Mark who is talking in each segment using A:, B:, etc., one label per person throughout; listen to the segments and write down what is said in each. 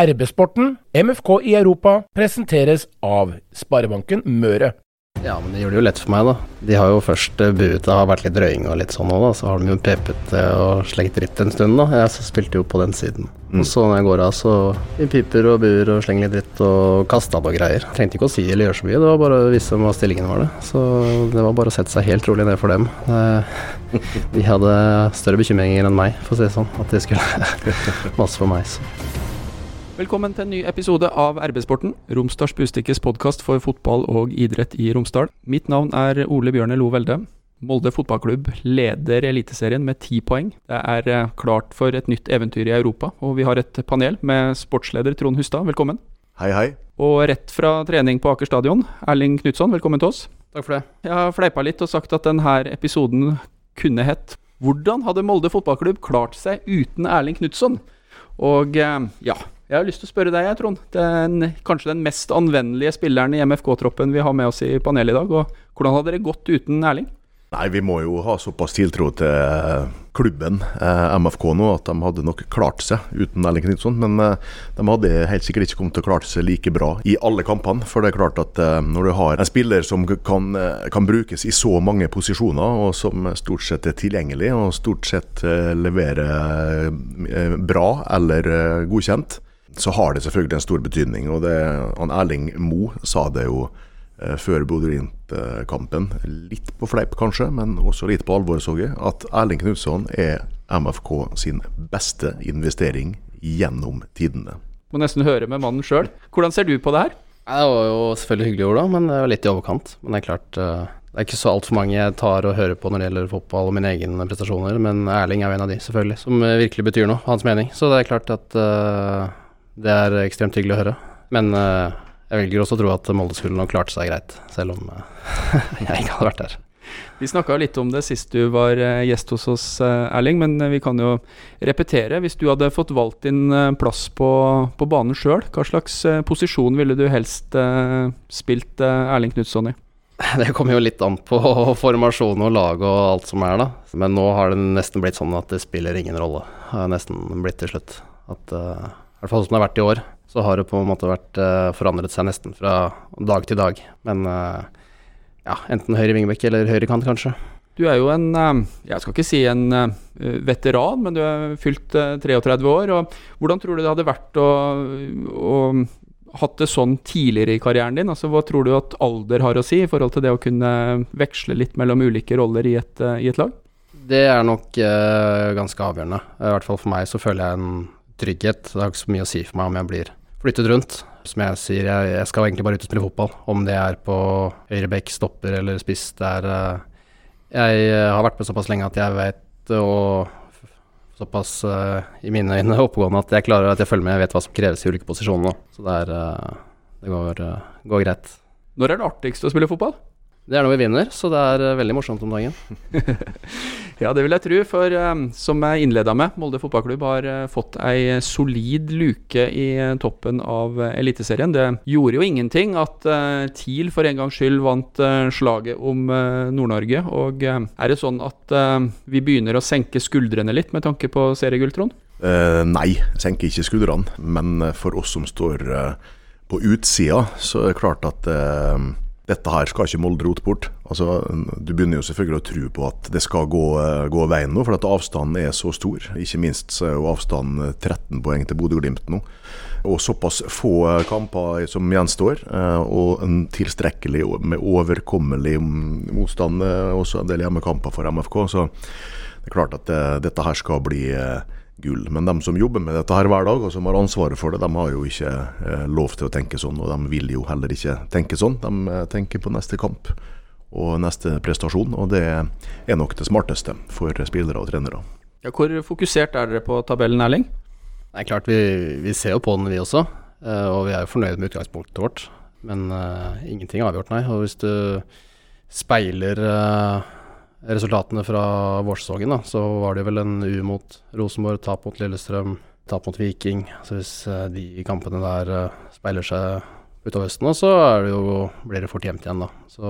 A: RB-sporten, MFK i Europa, presenteres av Sparebanken Møre.
B: Ja, men det gjør det jo lett for meg, da. De har jo først uh, buet det har vært litt drøying og litt sånn òg, da. Så har de jo pepet uh, og slengt dritt en stund, da. Jeg så spilte jo på den siden.
C: Mm.
B: Og så når jeg går av, så vi piper og buer og slenger litt dritt og kasta på greier. Trengte ikke å si eller gjøre så mye, det var bare å vise dem hva stillingen var, det. Så det var bare å sette seg helt rolig ned for dem. Uh, de hadde større bekymringer enn meg, for å si det sånn. At de skulle masse for meg. Så.
D: Velkommen til en ny episode av RB-sporten, Romsdals Bustikkes podkast for fotball og idrett i Romsdal. Mitt navn er Ole Bjørne Lo Velde. Molde fotballklubb leder Eliteserien med ti poeng. Det er eh, klart for et nytt eventyr i Europa, og vi har et panel med sportsleder Trond Hustad, velkommen.
C: Hei, hei.
D: Og rett fra trening på Aker stadion, Erling Knutson, velkommen til oss.
B: Takk for det.
D: Jeg har fleipa litt og sagt at denne episoden kunne hett Hvordan hadde Molde fotballklubb klart seg uten Erling Knutson? Og eh, ja, jeg har lyst til å spørre deg, Trond. Den, kanskje den mest anvendelige spilleren i MFK-troppen vi har med oss i panelet i dag. Og hvordan hadde dere gått uten Erling?
C: Nei, Vi må jo ha såpass tiltro til eh, klubben, eh, MFK, nå, at de hadde nok klart seg uten Erling Knutson. Men eh, de hadde helt sikkert ikke kommet til å klare seg like bra i alle kampene. For det er klart at eh, når du har en spiller som kan, eh, kan, brukes i så mange posisjoner, og som stort sett er tilgjengelig, og stort sett eh, leverer bra eller godkjent, så har det selvfølgelig en stor betydning. og det, han Erling Mo sa det jo eh, før Bodø-Glimt-kampen, litt på fleip kanskje, men også litt på alvor, så jeg, at Erling Knutson er MFK sin beste investering gjennom tidene.
D: Må nesten høre med mannen sjøl. Hvordan ser du på det her?
B: Det var jo selvfølgelig hyggelige ord, da, men det var litt i overkant. Men det er klart eh, det er ikke så altfor mange jeg tar og hører på når det gjelder fotball og mine egne prestasjoner, men Erling er jo en av de, selvfølgelig, som virkelig betyr noe, hans mening. Så det er klart at uh, det er ekstremt hyggelig å høre. Men uh, jeg velger også å tro at Molde skulle nok klart seg greit, selv om uh, jeg ikke hadde vært der.
D: Vi snakka litt om det sist du var uh, gjest hos oss, Erling, men vi kan jo repetere. Hvis du hadde fått valgt din plass på, på banen sjøl, hva slags posisjon ville du helst spilt Erling Knutson i?
B: Det kommer jo litt an på formasjon og lag og alt som er, da. Men nå har det nesten blitt sånn at det spiller ingen rolle. Det har nesten blitt til slutt. At i hvert fall som det har vært i år, så har det på en måte vært uh, forandret seg nesten fra dag til dag. Men uh, ja, enten høyre vingbekk eller høyre kant, kanskje.
D: Du er jo en, uh, jeg skal ikke si en veteran, men du er fylt 33 år. og Hvordan tror du det hadde vært å, å hatt det sånn tidligere i karrieren din? Altså, Hva tror du at alder har å si i forhold til det å kunne veksle litt mellom ulike roller i et, i et lag?
B: Det er nok ganske avgjørende. I hvert fall for meg så føler jeg en trygghet. Det har ikke så mye å si for meg om jeg blir flyttet rundt. Som jeg sier, jeg, jeg skal egentlig bare ut og spille fotball. Om det er på høyre bekk, stopper eller spiss. Det er uh, Jeg har vært med såpass lenge at jeg vet og såpass uh, i mine øyne oppegående at jeg klarer at jeg følger med, jeg vet hva som kreves i ulike posisjoner. Så det, er, det går, går greit.
D: Når er det artigst å spille fotball?
B: Det er når vi vinner, så det er uh, veldig morsomt om dagen.
D: ja, det vil jeg tro. For um, som jeg innleda med, Molde fotballklubb har uh, fått ei solid luke i uh, toppen av Eliteserien. Det gjorde jo ingenting at TIL for en gangs skyld vant slaget om Nord-Norge. Og er det sånn at vi begynner å senke skuldrene litt med tanke på seriegull, Trond?
C: nei, senker ikke skuldrene. Men for oss som står på utsida, så er det klart at dette her skal ikke Molde rote bort. Altså, du begynner jo selvfølgelig å tro på at det skal gå, gå veien nå, for at avstanden er så stor. Ikke minst så er jo avstanden 13 poeng til Bodø-Glimt nå. Og såpass få kamper som gjenstår, eh, og en tilstrekkelig med overkommelig motstand, eh, også en del hjemmekamper for MFK. Så det er klart at det, dette her skal bli eh, gull. Men de som jobber med dette her hver dag, og som har ansvaret for det, de har jo ikke eh, lov til å tenke sånn. Og de vil jo heller ikke tenke sånn. De eh, tenker på neste kamp og neste prestasjon, og det er nok det smarteste for spillere og trenere.
D: Ja, hvor fokusert er dere på tabellen, Erling?
B: Det er klart, vi, vi ser jo på den, vi også. Eh, og vi er jo fornøyd med utgangspunktet vårt. Men uh, ingenting er avgjort, nei. Og hvis du speiler uh, resultatene fra vårsesongen, da, så var det vel en U mot Rosenborg, tap mot Lillestrøm, tap mot Viking. Så hvis uh, de kampene der uh, speiler seg utover høsten, så det jo, blir det fort jevnt igjen, da. Så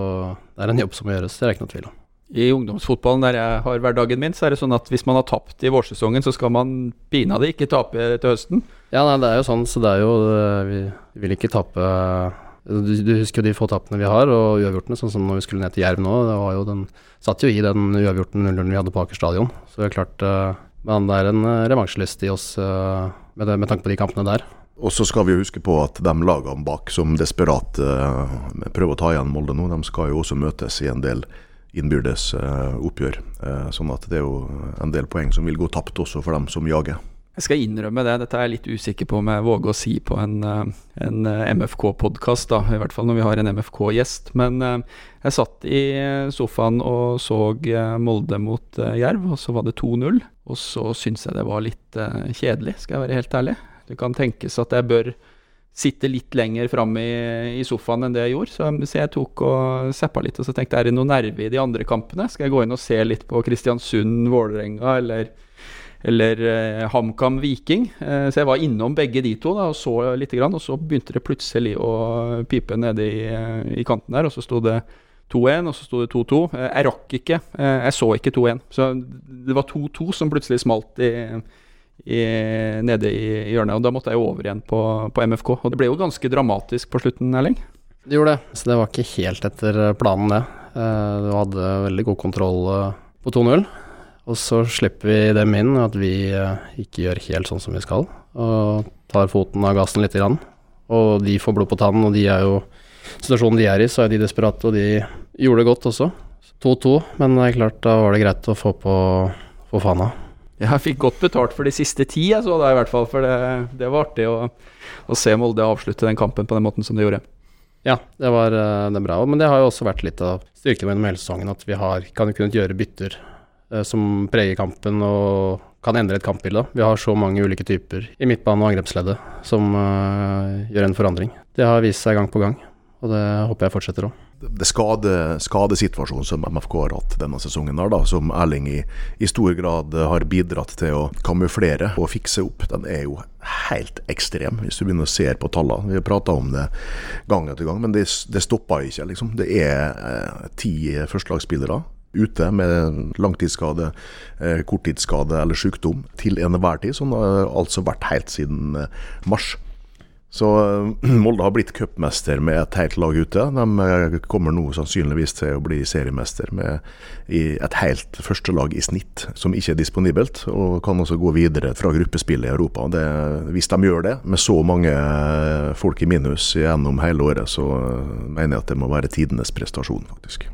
B: det er en jobb som må gjøres, det er ikke noe tvil om.
D: I ungdomsfotballen der jeg har hverdagen min, så er det sånn at hvis man har tapt i vårsesongen, så skal man pinadø ikke tape til høsten.
B: Ja, nei, det er jo sånn, så det er jo Vi vil ikke tape du, du, husker jo de få tapene vi har, og uavgjortene, sånn som når vi skulle ned til Jerv nå. Det var jo den Satt jo i den uavgjorten 0 vi hadde på Aker stadion. Så det er klart uh, Men det er en uh, revansjelyst i oss uh, med, det, med, tanke på de kampene der.
C: Og så skal vi huske på at de lagene bak som desperat prøver å ta igjen Molde nå, de skal jo også møtes i en del innbyrdes oppgjør. sånn at det er jo en del poeng som vil gå tapt også for dem som jager.
D: Jeg skal innrømme det, dette er jeg litt usikker på om jeg våger å si på en, eh, en eh, MFK-podkast, i hvert fall når vi har en MFK-gjest. Men eh, jeg satt i sofaen og så Molde mot Jerv, og så var det 2-0. Og så syns jeg det var litt kjedelig, skal jeg være helt ærlig. Det kan tenkes at jeg bør sitte litt lenger framme i, i, sofaen enn det jeg gjorde. Så, så jeg tok og zappa litt, og så tenkte jeg er det noe nerve i de andre kampene? Skal jeg gå inn og se litt på Kristiansund, Vålerenga eller eller eh, HamKam Viking. Eh, så jeg var innom begge de to da, og så litt, grann, og så begynte det plutselig å pipe nede i, eh, i kanten der, og så sto det 2-1, og så sto det 2-2. Eh, jeg rakk ikke, jeg så ikke 2-1. Så det var 2-2 som plutselig smalt i, i, nede i hjørnet, og da måtte jeg over igjen på, på, MFK. Og det ble jo ganske dramatisk på slutten, Erling?
B: Det gjorde det, så det var ikke helt etter planen, det. Du hadde veldig god kontroll på 2-0. Og så slipper vi dem inn, at vi eh, ikke gjør helt sånn som vi skal. Og tar foten av gassen litt. Grann. Og de får blod på tannen, og de er jo Situasjonen de er i, så er de desperate, og de gjorde det godt også. 2-2, men det er klart, da var det greit å få på få fana.
D: Jeg fikk godt betalt for de siste ti, jeg så da i hvert fall. For det, det var artig å, å, se Molde avslutte den kampen på den måten som de gjorde.
B: Ja, det var eh, det bra. Men det har jo også vært litt av styrken med hele sesongen, at vi har, kan kunnet gjøre bytter som preger kampen og kan endre et kampbilde. Vi har så mange ulike typer i midtbane- og angrepsleddet som uh, gjør en forandring. Det har vist seg gang på gang, og det håper jeg fortsetter òg.
C: Det skade, situasjonen som MFK har hatt denne sesongen, her, da, som Erling i, i, stor grad har bidratt til å kamuflere og fikse opp, den er jo helt ekstrem, hvis du begynner å se på tallene. Vi har prata om det gang etter gang, men det, det stopper ikke. liksom. Det er eh, ti førstelagsspillere ute med langtidsskade, eh, korttidsskade eller sykdom til enhver tid. Sånn har altså vært helt siden eh, mars. Så eh, Molde har blitt cupmester med et helt lag ute. De kommer nå sannsynligvis til å bli seriemester med et helt førstelag i snitt, som ikke er disponibelt. Og kan også gå videre fra gruppespillet i Europa. Det, hvis de gjør det, med så mange folk i minus gjennom hele året, så mener jeg at det må være tidenes prestasjon, faktisk.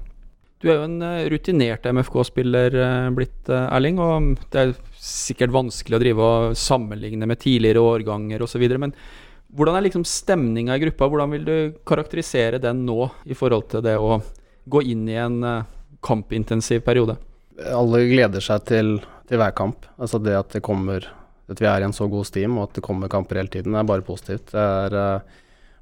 D: Du er jo en eh, rutinert MFK-spiller eh, blitt, eh, Erling. Og det er sikkert vanskelig å drive og sammenligne med tidligere årganger osv. Men hvordan er liksom stemninga i gruppa? Hvordan vil du karakterisere den nå, i forhold til det å gå inn i en kampintensiv periode?
B: Alle gleder seg til, til hver kamp. Altså det at det kommer At vi er i en så god steam, og at det kommer kamper hele tiden, er bare positivt. Det er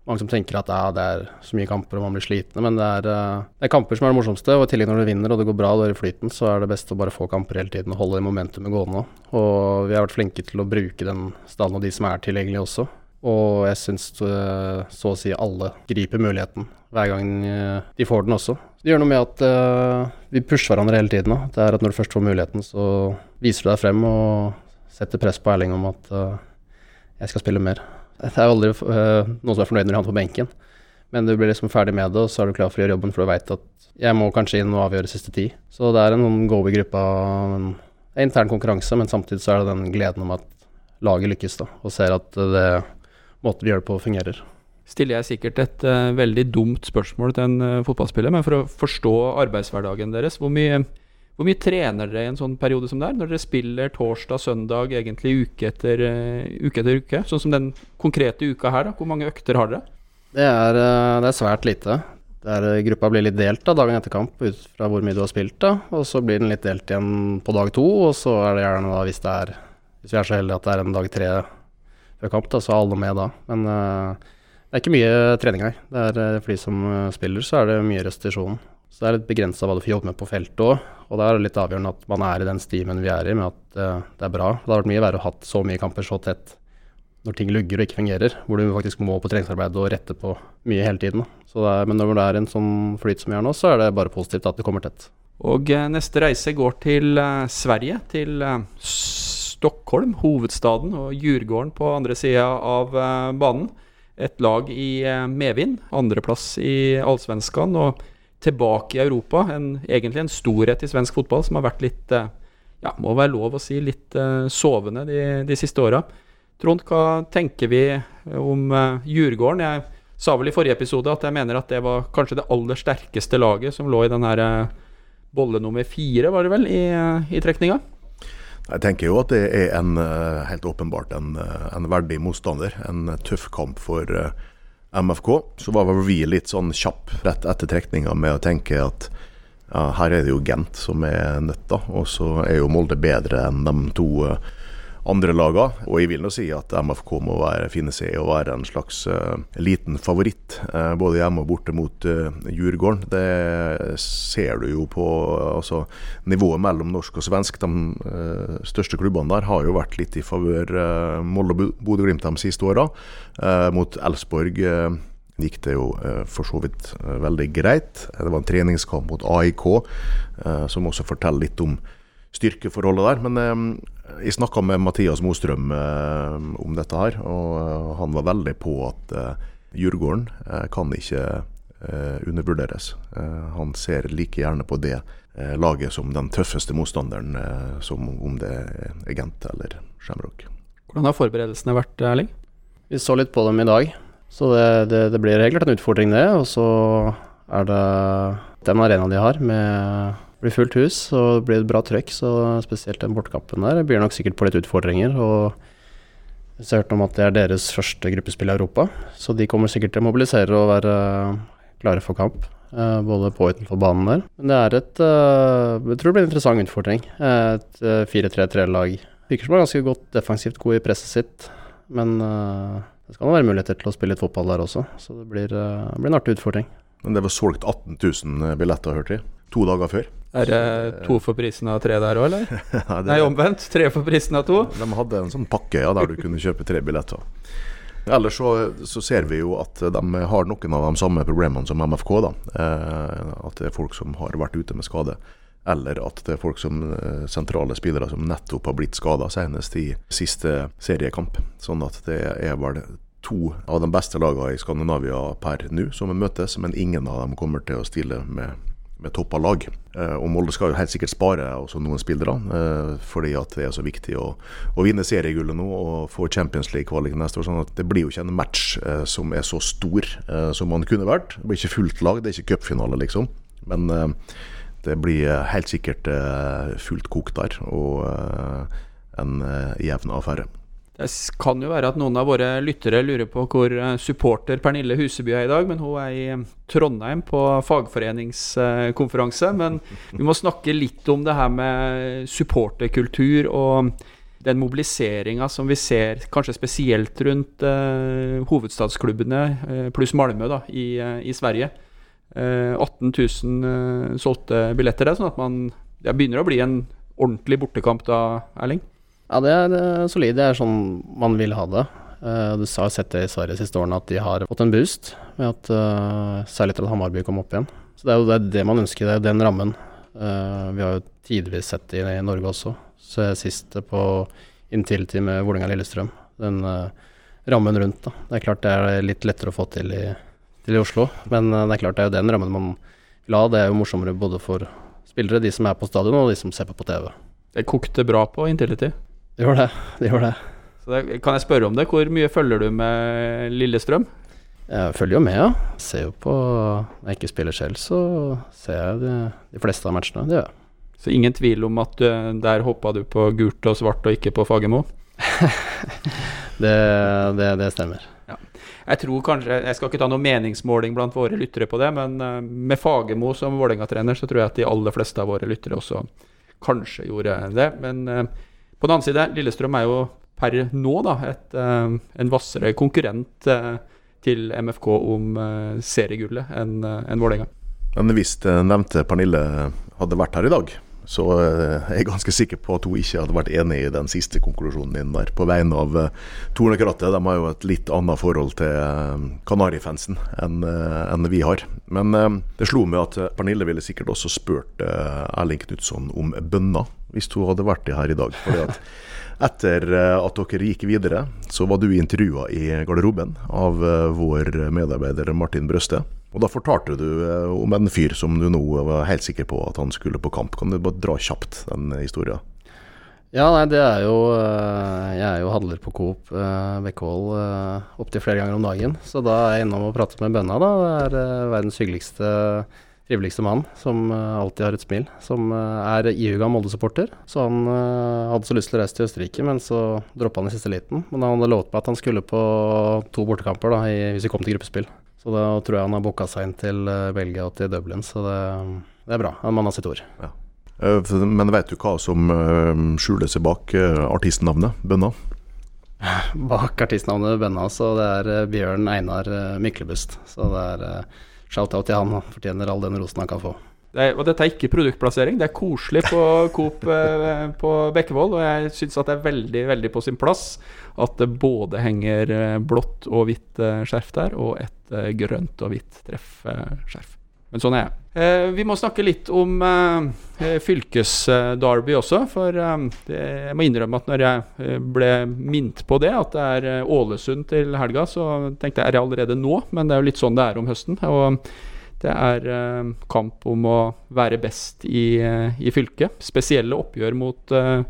B: mange som tenker at ja, det er så mye kamper og man blir slitne, men det er, eh, det er, kamper som er det morsomste. Og i tillegg når du vinner og det går bra og du er i flyten, så er det best å bare få kamper hele tiden og holde det momentumet gående. Og vi har vært flinke til å bruke den stallen og de som er tilgjengelige også. Og jeg syns eh, så å si alle griper muligheten hver gang eh, de får den også. Det gjør noe med at vi pusher hverandre hele tiden. Det er at når du først får muligheten, så viser du deg frem og setter press på Erling om at jeg skal spille mer. Det er aldri uh, noen som er fornøyd når de havner på benken, men du blir liksom ferdig med det, og så er du klar for å gjøre jobben, for du veit at jeg må kanskje inn og avgjøre siste ti. Så det er en sånn go i gruppa, en intern konkurranse, men samtidig så er det den gleden om at laget lykkes, da, og ser at det måten vi gjør det på, fungerer.
D: Stiller jeg sikkert et uh, veldig dumt spørsmål til en uh, fotballspiller, men for å forstå arbeidshverdagen deres, hvor mye hvor mye trener dere i en sånn periode som det er, når dere spiller torsdag, søndag, egentlig uke etter, uh, uke etter uke? Sånn som den konkrete uka her, da. Hvor mange økter har dere?
B: Det er, uh, det er svært lite. Er, uh, gruppa blir litt delt da, dagen etter kamp ut fra hvor mye du har spilt. da, Og så blir den litt delt igjen på dag to, og så er det gjerne da hvis det er Hvis vi er så heldige at det er en dag tre før kamp, da, så er alle med da. Men det er ikke mye trening her. Det er For de som spiller, så er det mye restitusjon. Så det er litt begrensa hva du får jobbe med på feltet òg. Og det er litt avgjørende at man er i den stimen vi er i, med at uh, det er bra. Det har vært mye verre å ha hatt så mye kamper så tett når ting lugger og ikke fungerer, hvor du faktisk må på treningsarbeid og rette på mye hele tiden. Er, men når det er en sånn flyt som vi har nå, så er det bare positivt at det kommer tett.
D: Og eh, neste reise går til uh, Sverige, til uh, Stockholm, hovedstaden, og Djurgården på andre sida av banen. Et lag i medvind, andreplass i Allsvenskan og tilbake i Europa. En, egentlig en storhet i svensk fotball som har vært litt eh, ja, må være lov å si litt uh, sovende de, de siste åra. Trond, hva tenker vi om uh, Djurgården? Jeg sa vel i forrige episode at jeg mener at det var kanskje det aller sterkeste laget som lå i den her uh, bolle nummer fire, var det vel, i, i trekninga?
C: Jeg tenker jo at det er en, helt åpenbart en, en, verdig motstander. En tøff kamp for MFK. Så var vi litt sånn kjapp rett etter trekninga med å tenke at ja, her er det jo Gent som er nødt, da. Og så er jo Molde bedre enn de to andre lagene. Og jeg vil nå si at MFK må være, finne seg i å være en slags uh, liten favoritt, uh, både hjemme og borte mot uh, Djurgården. Det ser du jo på altså, nivået mellom norsk og svensk. De største klubbene der har jo vært litt i favør Molde og Bodø-Glimt de siste åra. mot Elsborg gikk det jo for så vidt veldig greit. Det var en treningskamp mot AIK, som også forteller litt om styrkeforholdet der. Men eh, jeg snakka med Mathias Mostrøm eh, om dette her, og eh, han var veldig på at eh, Djurgården eh, kan ikke eh, undervurderes. han ser like gjerne på det laget som den tøffeste motstanderen, som om det er Gent eller Shamrock.
D: Hvordan har forberedelsene vært, Erling?
B: Vi så litt på dem i dag, så det, det, det blir helt klart en utfordring, det. Og så er det den arenaen de har, med blir fullt hus og det blir et bra trøkk, så spesielt den bortkampen der blir nok sikkert på litt utfordringer. og jeg har hørt om at det er deres første gruppespill i Europa, så de kommer sikkert til å mobilisere og være klare for kamp. Eh, både på og utenfor banen der. Men det er et eh, Jeg tror det blir en interessant utfordring. Et 4-3-3-lag. Eh, Virker som er ganske godt defensivt god i presset sitt, men det skal være muligheter til å spille litt fotball der også, så det blir, det blir en artig utfordring.
C: Men det var solgt 18 000 billetter, hørte jeg. To dager før.
D: Er det to for prisen av tre der òg, eller? ja, Nei, omvendt. Tre for prisen av to?
C: De hadde en sånn pakke ja, der du kunne kjøpe tre billetter. Ellers så, så, ser vi jo at de har noen av de samme problemene som MFK. da. Eh, at det er folk som har vært ute med skade. Eller at det er folk som eh, sentrale spillere som nettopp har blitt skada, senest i siste seriekamp. Sånn at det er vel to av de beste lagene i Skandinavia per nå som møtes, men ingen av dem kommer til å stille med med toppa lag. Eh, og Molde skal jo helt sikkert spare også noen spillere, eh, fordi at det er så viktig å, å vinne seriegullet nå og få Champions League-kvaliken neste år. sånn at Det blir jo ikke en match eh, som er så stor som man kunne vært. Det blir ikke fullt lag, det er ikke cupfinale, liksom. Men det blir helt sikkert fullt kokt der, og en jevn affære.
D: Det kan jo være at noen av våre lyttere lurer på hvor eh, supporter Pernille Huseby er i dag, men hun er i eh, Trondheim på fagforeningskonferanse. Men vi må snakke litt om det her med supporterkultur og den mobiliseringa som vi ser, kanskje spesielt rundt eh, hovedstadsklubbene, eh, pluss Malmö, da, i, i Sverige. Eh, 18 000 solgte billetter der, sånn at man Det begynner å bli en ordentlig bortekamp da, Erling?
B: Ja, det er, det solid. Det er sånn man vil ha det. Du har sett det i Sverige de siste årene at de har fått en boost, med at, uh, særlig etter at Hammarby kom opp igjen. Så det er jo det, det man ønsker, det er den rammen. Uh, vi har jo tidvis sett det i, i Norge også. Så sist på Intility med Vålerenga-Lillestrøm. Den rammen rundt, da. Det er klart det er litt lettere å få til i, til i Oslo, men det er klart det er jo den rammen man vil ha. Det er jo morsommere både for spillere, de som er på stadion, og de som ser på på TV.
D: Det kokte bra på Intility.
B: Det gjør det. det, gjør det.
D: Så det, Kan jeg spørre om det? Hvor mye følger du med Lillestrøm?
B: Jeg følger jo med, ja. Ser jo på Når jeg ikke spiller selv, så ser jeg de, de fleste av matchene. Det gjør jeg.
D: Så ingen tvil om at du, der hoppa du på gult og svart og ikke på Fagermo?
B: det, det, det, stemmer.
D: Ja. Jeg tror kanskje, jeg skal ikke ta noen meningsmåling blant våre lyttere på det, men uh, med Fagermo som Vålerenga-trener, så tror jeg at de aller fleste av våre lyttere også kanskje gjorde det. Men uh, på den annen side, Lillestrøm er jo per nå da, et, uh, en hvassere konkurrent uh, til MFK om uh, seriegullet enn en Vålerenga.
C: Men hvis nevnte Pernille hadde vært her i dag, Så er jeg ganske sikker på at hun ikke hadde vært enig i den siste konklusjonen din der, på vegne av Tornekrattet. De har jo et litt annet forhold til Kanarifansen enn vi har. Men det slo meg at Pernille ville sikkert også spurt Erling Knutson om bønner, hvis hun hadde vært her i dag. Fordi at etter at dere gikk videre, så var du intervjua i garderoben av vår medarbeider Martin Brøste. Og Da fortalte du eh, om en fyr som du nå var helt sikker på at han skulle på kamp. Kan du bare dra kjapt den historien?
B: Ja, nei, det er jo eh, Jeg er jo handler på Coop Bekkevold uh, opptil flere ganger om dagen. Så da er jeg innom og prater med Bønna, da. Det er verdens hyggeligste, triveligste mann som uh, alltid har et smil. Som er ihuga Molde-supporter. Så han hadde så lyst til å reise til Østerrike, men så droppa han i siste liten. Men han hadde lovet meg at han skulle på to bortekamper da, hvis vi kom til gruppespill. Så da tror jeg han har booka seg inn til eh, Belgia og til Dublin, så det, det er bra. En mann har sitt ord. Ja.
C: Eh, men vet du hva som eh, skjuler seg bak artistnavnet Bønna?
B: Bak artistnavnet Bønna, så det er Bjørn Einar Myklebust. Så det er shout-out til han. Han fortjener all den rosen han kan få.
D: Det er, og dette er ikke produktplassering, det er koselig på Coop eh, på Bekkevold. Og jeg syns at det er veldig, veldig på sin plass at det både henger eh, blått og hvitt eh, skjerf der, og et grønt og hvitt treffskjerf. Men sånn er jeg. Eh, vi må snakke litt om eh, fylkesderby også. For det, jeg må innrømme at når jeg ble minnet på det, at det er Ålesund til helga, så tenkte jeg er det allerede nå, men det er jo litt sånn det er om høsten. og det er eh, kamp om å være best i, eh, i fylket. Spesielle oppgjør mot eh,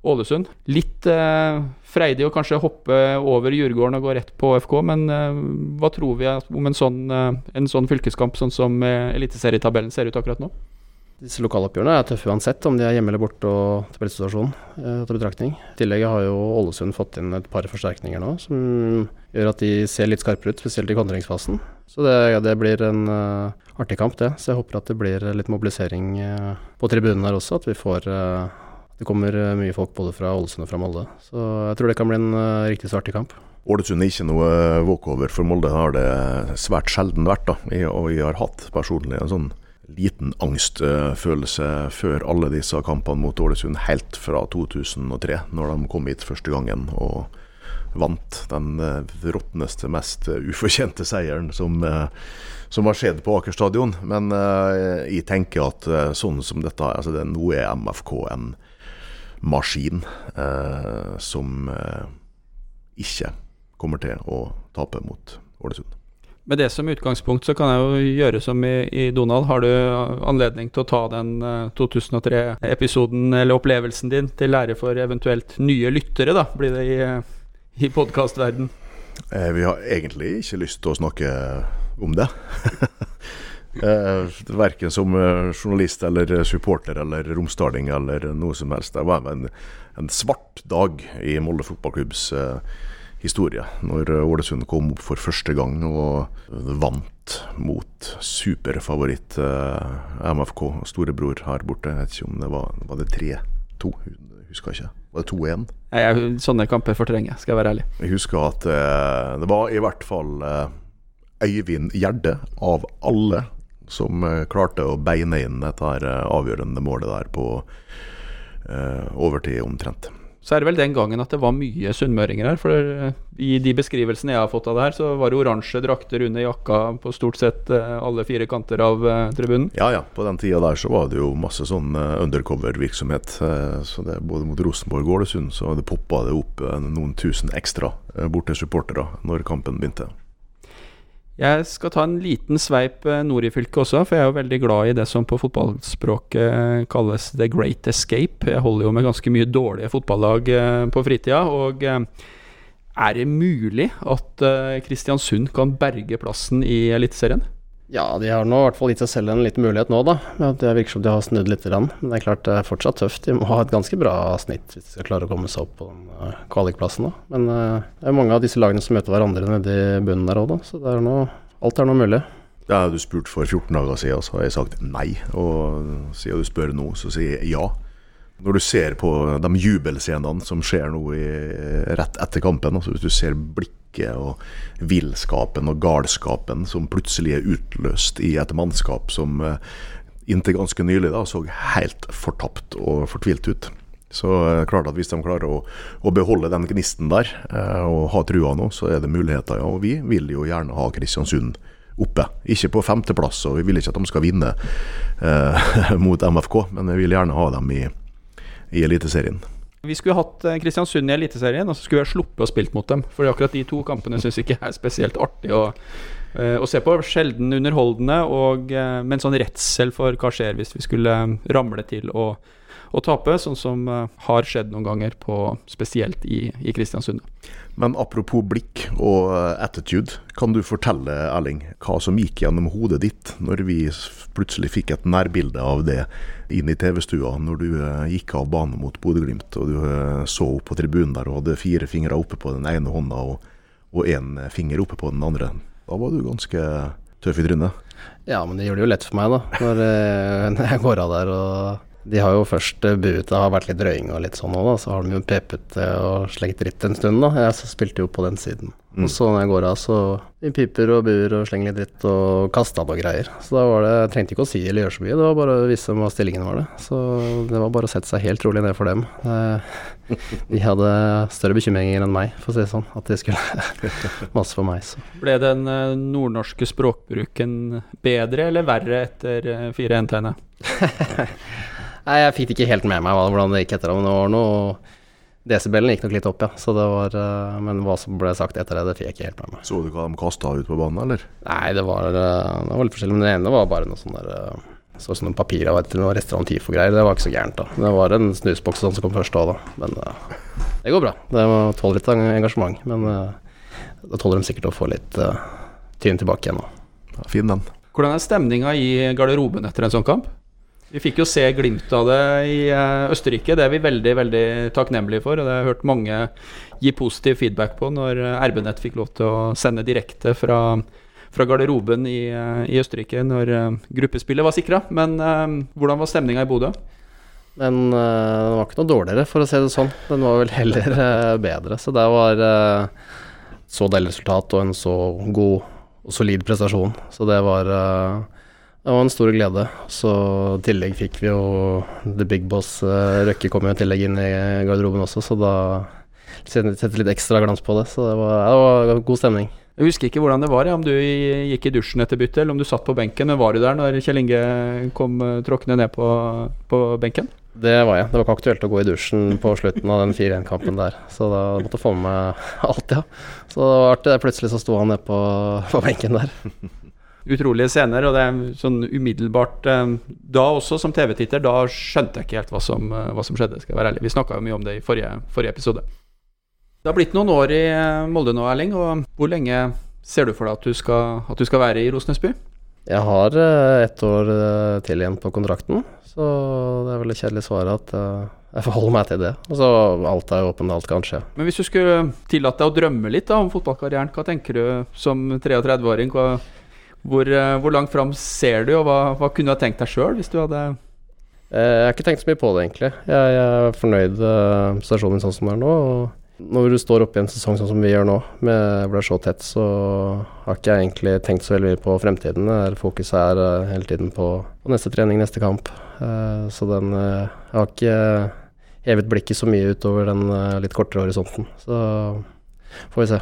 D: Ålesund. Litt eh, freidig å kanskje hoppe over Djurgården og gå rett på ÅFK, men eh, hva tror vi om en sånn, eh, en sånn fylkeskamp, sånn som eh, eliteserietabellen ser ut akkurat nå?
B: Disse lokaloppgjørene er tøffe uansett om de er hjemme eller borte og tabellsituasjonen eh, til betraktning. I tillegg har jo Ålesund fått inn et par forsterkninger nå som gjør at de ser litt skarpere ut, spesielt i kontringsfasen. Så det, det blir en uh, artig kamp, det. Så jeg håper at det blir litt mobilisering uh, på tribunen her også. At vi får uh, Det kommer mye folk både fra Ålesund og fra Molde. Så jeg tror det kan bli en riktig så artig kamp.
C: Ålesund er ikke noe walkover for Molde, har det svært sjelden vært. da, Og jeg har hatt personlig en sånn liten angstfølelse før alle disse kampene mot Ålesund, helt fra 2003, når de kom hit første gangen og vant den eh, råtneste, mest ufortjente seieren som, eh, som har skjedd på Aker stadion. Men jeg tenker at sånn som dette, altså det, nå er MFK en maskin uh, som ikke kommer til å tape mot Ålesund.
D: Med det som utgangspunkt så kan jeg jo gjøre som i, i Donald. Har du anledning til å ta den 2003-episoden eh, eller opplevelsen din til lære for eventuelt nye lyttere, da, blir det i, i podkastverden?
C: Eh, vi har egentlig ikke lyst til å snakke om det. eh, verken som eh, journalist eller supporter eller romsdaling eller noe som helst. Det var en, en svart dag i Molde fotballklubbs eh, historie. Når Ålesund kom opp for første gang og vant mot superfavoritt eh, MFK, storebror her borte. Jeg vet ikke om det var, var det 3-2, husker ikke. Var det 2-1?
D: Sånne kamper fortrenger skal jeg være ærlig.
C: Jeg husker at eh, det var i hvert fall eh, Øyvind Gjerde, av alle, som eh, klarte å beine inn dette eh, avgjørende målet der på eh, overtid omtrent
D: så er det vel den gangen at det var mye sunnmøringer her. For i de beskrivelsene jeg har fått av det her, så var det oransje drakter under jakka på stort sett alle fire kanter av tribunen.
C: Ja ja, på den tida der så var det jo masse sånn undercover-virksomhet. Så det både mot Rosenborg og Ålesund så det poppa det opp noen tusen ekstra borte supportere når kampen begynte.
D: Jeg skal ta en liten sveip eh, nord i fylket også, for jeg er jo veldig glad i det som på fotballspråket kalles the great escape. Jeg holder jo med ganske mye dårlige fotballag eh, på fritida, og eh, er det mulig at Kristiansund kan berge plassen i Eliteserien?
B: Ja, de har nå i hvert fall gitt seg selv en liten mulighet nå, da. Det virker som de har snudd litt. Men det er klart det er fortsatt tøft. De må ha et ganske bra snitt hvis de skal klare å komme seg opp på den eh, kvalikplassen. Da. Men eh, det er mange av disse lagene som møter hverandre nede i bunnen der òg, da. Så er noe, alt er nå mulig.
C: Da du spurt for 14 dager siden, så har jeg sagt nei. Og siden du spør nå, så sier jeg ja. Når du ser på de jubelscenene som skjer nå i, rett etter kampen, altså hvis du ser blikk blikket og villskapen og galskapen som plutselig er utløst i et mannskap som eh, inntil ganske nylig da, så helt fortapt og fortvilt ut. Så eh, klart at hvis de klarer å, å beholde den gnisten der eh, og ha trua nå, så er det muligheter. Ja. Og vi vil jo gjerne ha Kristiansund oppe. Ikke på femteplass, og vi vil ikke at de skal vinne eh, mot MFK, men vi vil gjerne ha dem i, i Eliteserien.
D: Vi skulle hatt eh, Kristiansund i Eliteserien, og så skulle vi ha sluppet å spilt mot dem. For akkurat de to kampene syns jeg ikke er spesielt artig å, eh, å se på. Sjelden underholdende, og, med en sånn redsel for hva skjer hvis vi skulle ramle til å å tape, sånn som uh, har skjedd noen ganger, på, spesielt i, i Kristiansund.
C: Men apropos blikk og uh, attitude, kan du fortelle Erling, hva som gikk gjennom hodet ditt når vi plutselig fikk et nærbilde av det inn i TV-stua, når du uh, gikk av banen mot Bodø-Glimt og du så opp på tribunen der og hadde fire fingre oppe på den ene hånda og én finger oppe på den andre. Da var du ganske tøff i trynet.
B: Ja, men det gjør det jo lett for meg, da, når jeg går av der og de har jo først uh, buet, det har vært litt røying og litt sånn òg, da. Så har de jo pepet det og slengt dritt en stund, da. Jeg spilte jo på den siden. Mm. Og så når jeg går av, så de piper og buer og slenger litt dritt og kaster på greier. Så da var det Jeg trengte ikke å si eller gjøre så mye, det var bare å vise dem hva stillingen var, det. Så det var bare å sette seg helt rolig ned for dem. de hadde større bekymringer enn meg, for å si det sånn. At de skulle masse for meg, så.
D: Ble den uh, nordnorske språkbruken bedre eller verre etter 4-1-tegnet?
B: Nei, jeg fikk det ikke helt med meg hvordan det gikk etter ham. Det var noe Desibelen gikk nok litt opp, ja. Så det var, uh, men hva som ble sagt etter det, det fikk jeg ikke helt med meg.
C: Så du hva de kasta ut på banen, eller?
B: Nei, det var, uh, det var litt forskjellig. Men det ene var bare noe sånn der uh, Så ut som noen papirer av noe restaurant TIFO-greier. Det var ikke så gærent, da. Det var en snusboks sånn som kom først òg, da. Men det går bra. Det tåler litt engasjement. Men da tåler de sikkert å få litt tyn tilbake igjen nå.
C: Ja, fin den.
D: Hvordan er stemninga i garderoben etter en sånn kamp? Vi fikk jo se glimt av det i eh, Østerrike. Det er vi veldig veldig takknemlige for. og Det har jeg hørt mange gi positiv feedback på når eh, RB-nett fikk lov til å sende direkte fra, fra garderoben i, eh, i, Østerrike når gruppespillet var sikra. Men hvordan var stemninga i Bodø?
B: Uh, den var ikke noe dårligere, for å si det sånn. Den var vel heller bedre. Så det var så deilig resultat og en så god og solid prestasjon. Så det var det var en stor glede. Så i tillegg fikk vi jo The Big Boss. Uh, Røkke kom jo i tillegg inn i garderoben også, så da setter litt ekstra glans på det. Så det var, det var god stemning.
D: Jeg husker ikke hvordan det var, ja, om du gikk i dusjen etter byttet, eller om du satt på benken. Men var du der når Kjell Inge kom uh, tråkkende ned på, på, benken?
B: Det var jeg. Det var ikke aktuelt å gå i dusjen på slutten av den 4-1-kampen der. Så da måtte jeg få med meg alt, ja. Så det var artig. Plutselig så sto han nede på, på benken der.
D: utrolige scener. Og det er sånn umiddelbart eh, Da også, som TV-titter, da skjønte jeg ikke helt hva som, eh, hva som skjedde, skal jeg være ærlig. Vi snakka jo mye om det i forrige, forrige, episode. Det har blitt noen år i eh, Molde nå, Erling. Og hvor lenge ser du for deg at du skal, at du skal være i Rosenesby?
B: Jeg har ett år til igjen på kontrakten, så det er vel et kjedelig svar at jeg forholder meg til det. Og så alt er åpent, alt kan skje.
D: Men hvis du skulle tillate deg å drømme litt da, om fotballkarrieren, hva tenker du som 33-åring? Hvor, eh, hvor langt fram ser du, og hva, hva kunne du ha tenkt deg sjøl hvis du hadde
B: eh, Jeg har ikke tenkt så mye på det, egentlig. Jeg, jeg er fornøyd med stasjonen sånn som den er nå. og Når du står oppe i en sesong sånn som vi gjør nå, med blir så tett, så har ikke jeg egentlig tenkt så veldig mye på fremtiden. Fokuset er eh, hele tiden på, på, neste trening, neste kamp. Så den Jeg har ikke hevet blikket så mye utover den litt kortere horisonten. Så får vi se.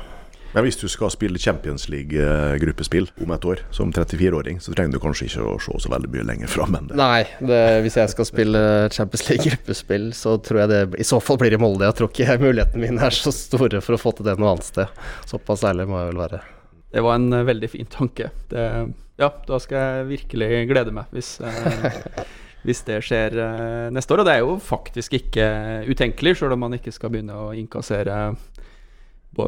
C: Men hvis du skal spille Champions League-gruppespill om et år, som 34-åring, så trenger du kanskje ikke å se så veldig mye lenger fram enn det.
B: Nei, det, hvis jeg skal spille Champions League-gruppespill, så tror jeg det i så fall blir i Molde. Jeg tror ikke mulighetene mine er så store for å få til det noe annet sted. Såpass ærlig må jeg vel være.
D: Det var en veldig fin tanke. Det, ja, da skal jeg virkelig glede meg hvis eh, hvis det skjer uh, neste år. Og det er jo faktisk ikke utenkelig, sjøl om man ikke skal begynne å innkassere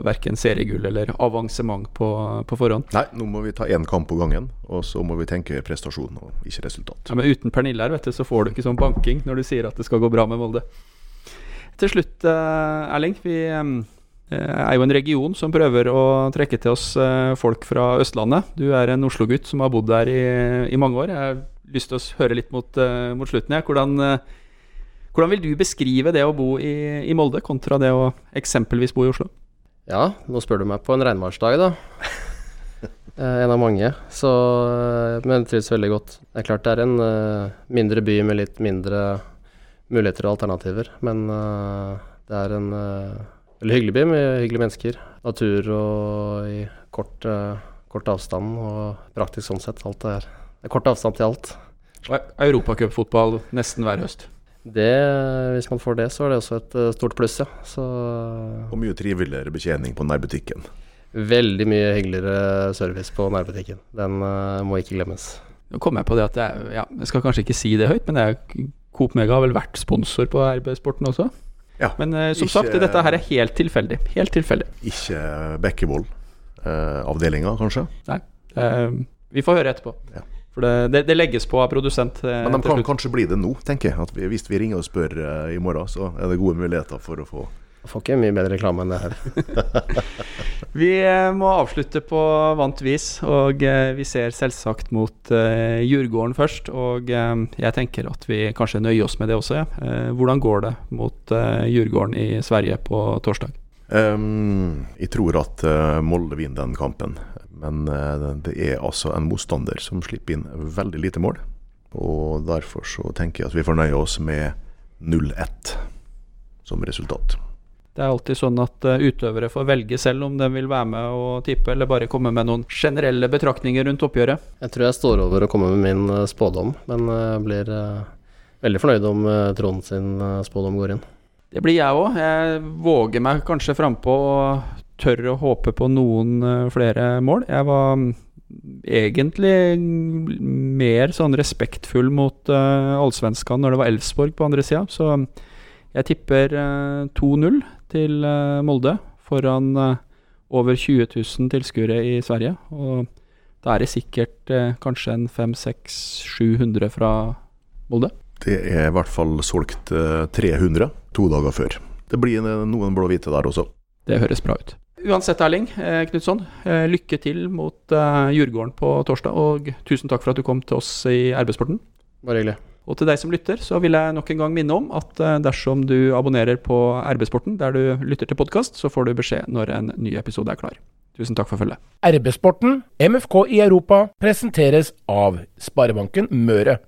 D: verken seriegull eller avansement på, på, forhånd.
C: Nei, nå må vi ta én kamp på gangen, og så må vi tenke prestasjon og ikke resultat.
D: Ja, Men uten Pernille her, vet du, så får du ikke sånn banking når du sier at det skal gå bra med Molde. Til slutt, eh, Erling. Vi eh, er jo en region som prøver å trekke til oss eh, folk fra Østlandet. Du er en Oslo-gutt som har bodd der i, i, mange år. Jeg har lyst til å høre litt mot, mot slutten. Ja. Hvordan, hvordan vil du beskrive det å bo i, i Molde, kontra det å eksempelvis bo i Oslo?
B: Ja, nå spør du meg på en regnværsdag, da. Eh, en av mange. Så, eh, men trives veldig godt. Det er klart det er en uh, mindre by med litt mindre muligheter og alternativer. Men uh, det er en uh, veldig hyggelig by med hyggelige mennesker. Natur og i kort, kort avstand og praktisk sånn sett. Alt er, det er kort avstand til alt.
D: Europacupfotball nesten hver høst?
B: Det, hvis man får det, så er det også et stort pluss, ja. Så,
C: og mye triveligere betjening på nærbutikken.
B: Veldig mye hyggeligere service på nærbutikken. Den uh, må ikke glemmes.
D: Nå kom jeg på det at jeg, ja, jeg skal kanskje ikke si det høyt, men jeg, Coop Mega har vel vært sponsor på RB-sporten også?
C: Ja,
D: men uh, som ikke, sagt, dette her er helt tilfeldig. Helt tilfeldig.
C: Ikke Bekkevold-avdelinga, uh, kanskje?
D: Nei. vi får høre etterpå. Ja. For det, det, det, legges på av produsent.
C: Men de kan kanskje bli det nå, tenker jeg. At vi, hvis vi ringer og spør i morgen, så er det gode muligheter for å få
B: jeg får ikke mye bedre reklame enn det her.
D: vi eh, må avslutte på vant vis, og eh, vi ser selvsagt mot uh, Djurgården først. Og uh, jeg tenker at vi kanskje nøyer oss med det også. Ja. Uh, hvordan går det mot uh, Djurgården i Sverige på torsdag?
C: Um, jeg tror at Molde vinner den kampen. Men det er altså en motstander som slipper inn veldig lite mål. Og derfor så tenker jeg at vi fornøyer oss med 0-1 som resultat.
D: Det er alltid sånn at uh, utøvere får velge selv om de vil være med og tippe, eller bare komme med noen generelle betraktninger rundt oppgjøret.
B: Jeg tror jeg står over å komme med min uh, spådom, men uh, jeg blir veldig fornøyd om Trond sin spådom går inn.
D: Det blir jeg òg. Jeg våger meg kanskje frampå og tør å håpe på noen flere mål. Jeg var mm, egentlig mer sånn respektfull mot uh, allsvenskene når det var Elfsborg på andre sida, så jeg tipper 2-0 til uh, Molde foran uh, over 20 000 tilskuere i Sverige. Og da er det sikkert eh, kanskje en 500-600-700 fra Molde.
C: Det er i hvert fall solgt 300 to dager før. Det blir noen blå-hvite der også.
D: Det høres bra ut. Uansett, Erling eh, Knutson, eh, lykke til mot Jordgården på torsdag. Og tusen takk for at du kom til oss i Arbeidssporten.
B: Bare hyggelig.
D: Og til deg som lytter, så vil jeg nok en gang minne om at eh, dersom du abonnerer på RB-sporten der du lytter til podkast, så får du beskjed når en ny episode er klar. Tusen takk for følget.
A: RB-sporten, MFK i Europa, presenteres av Sparebanken Møre.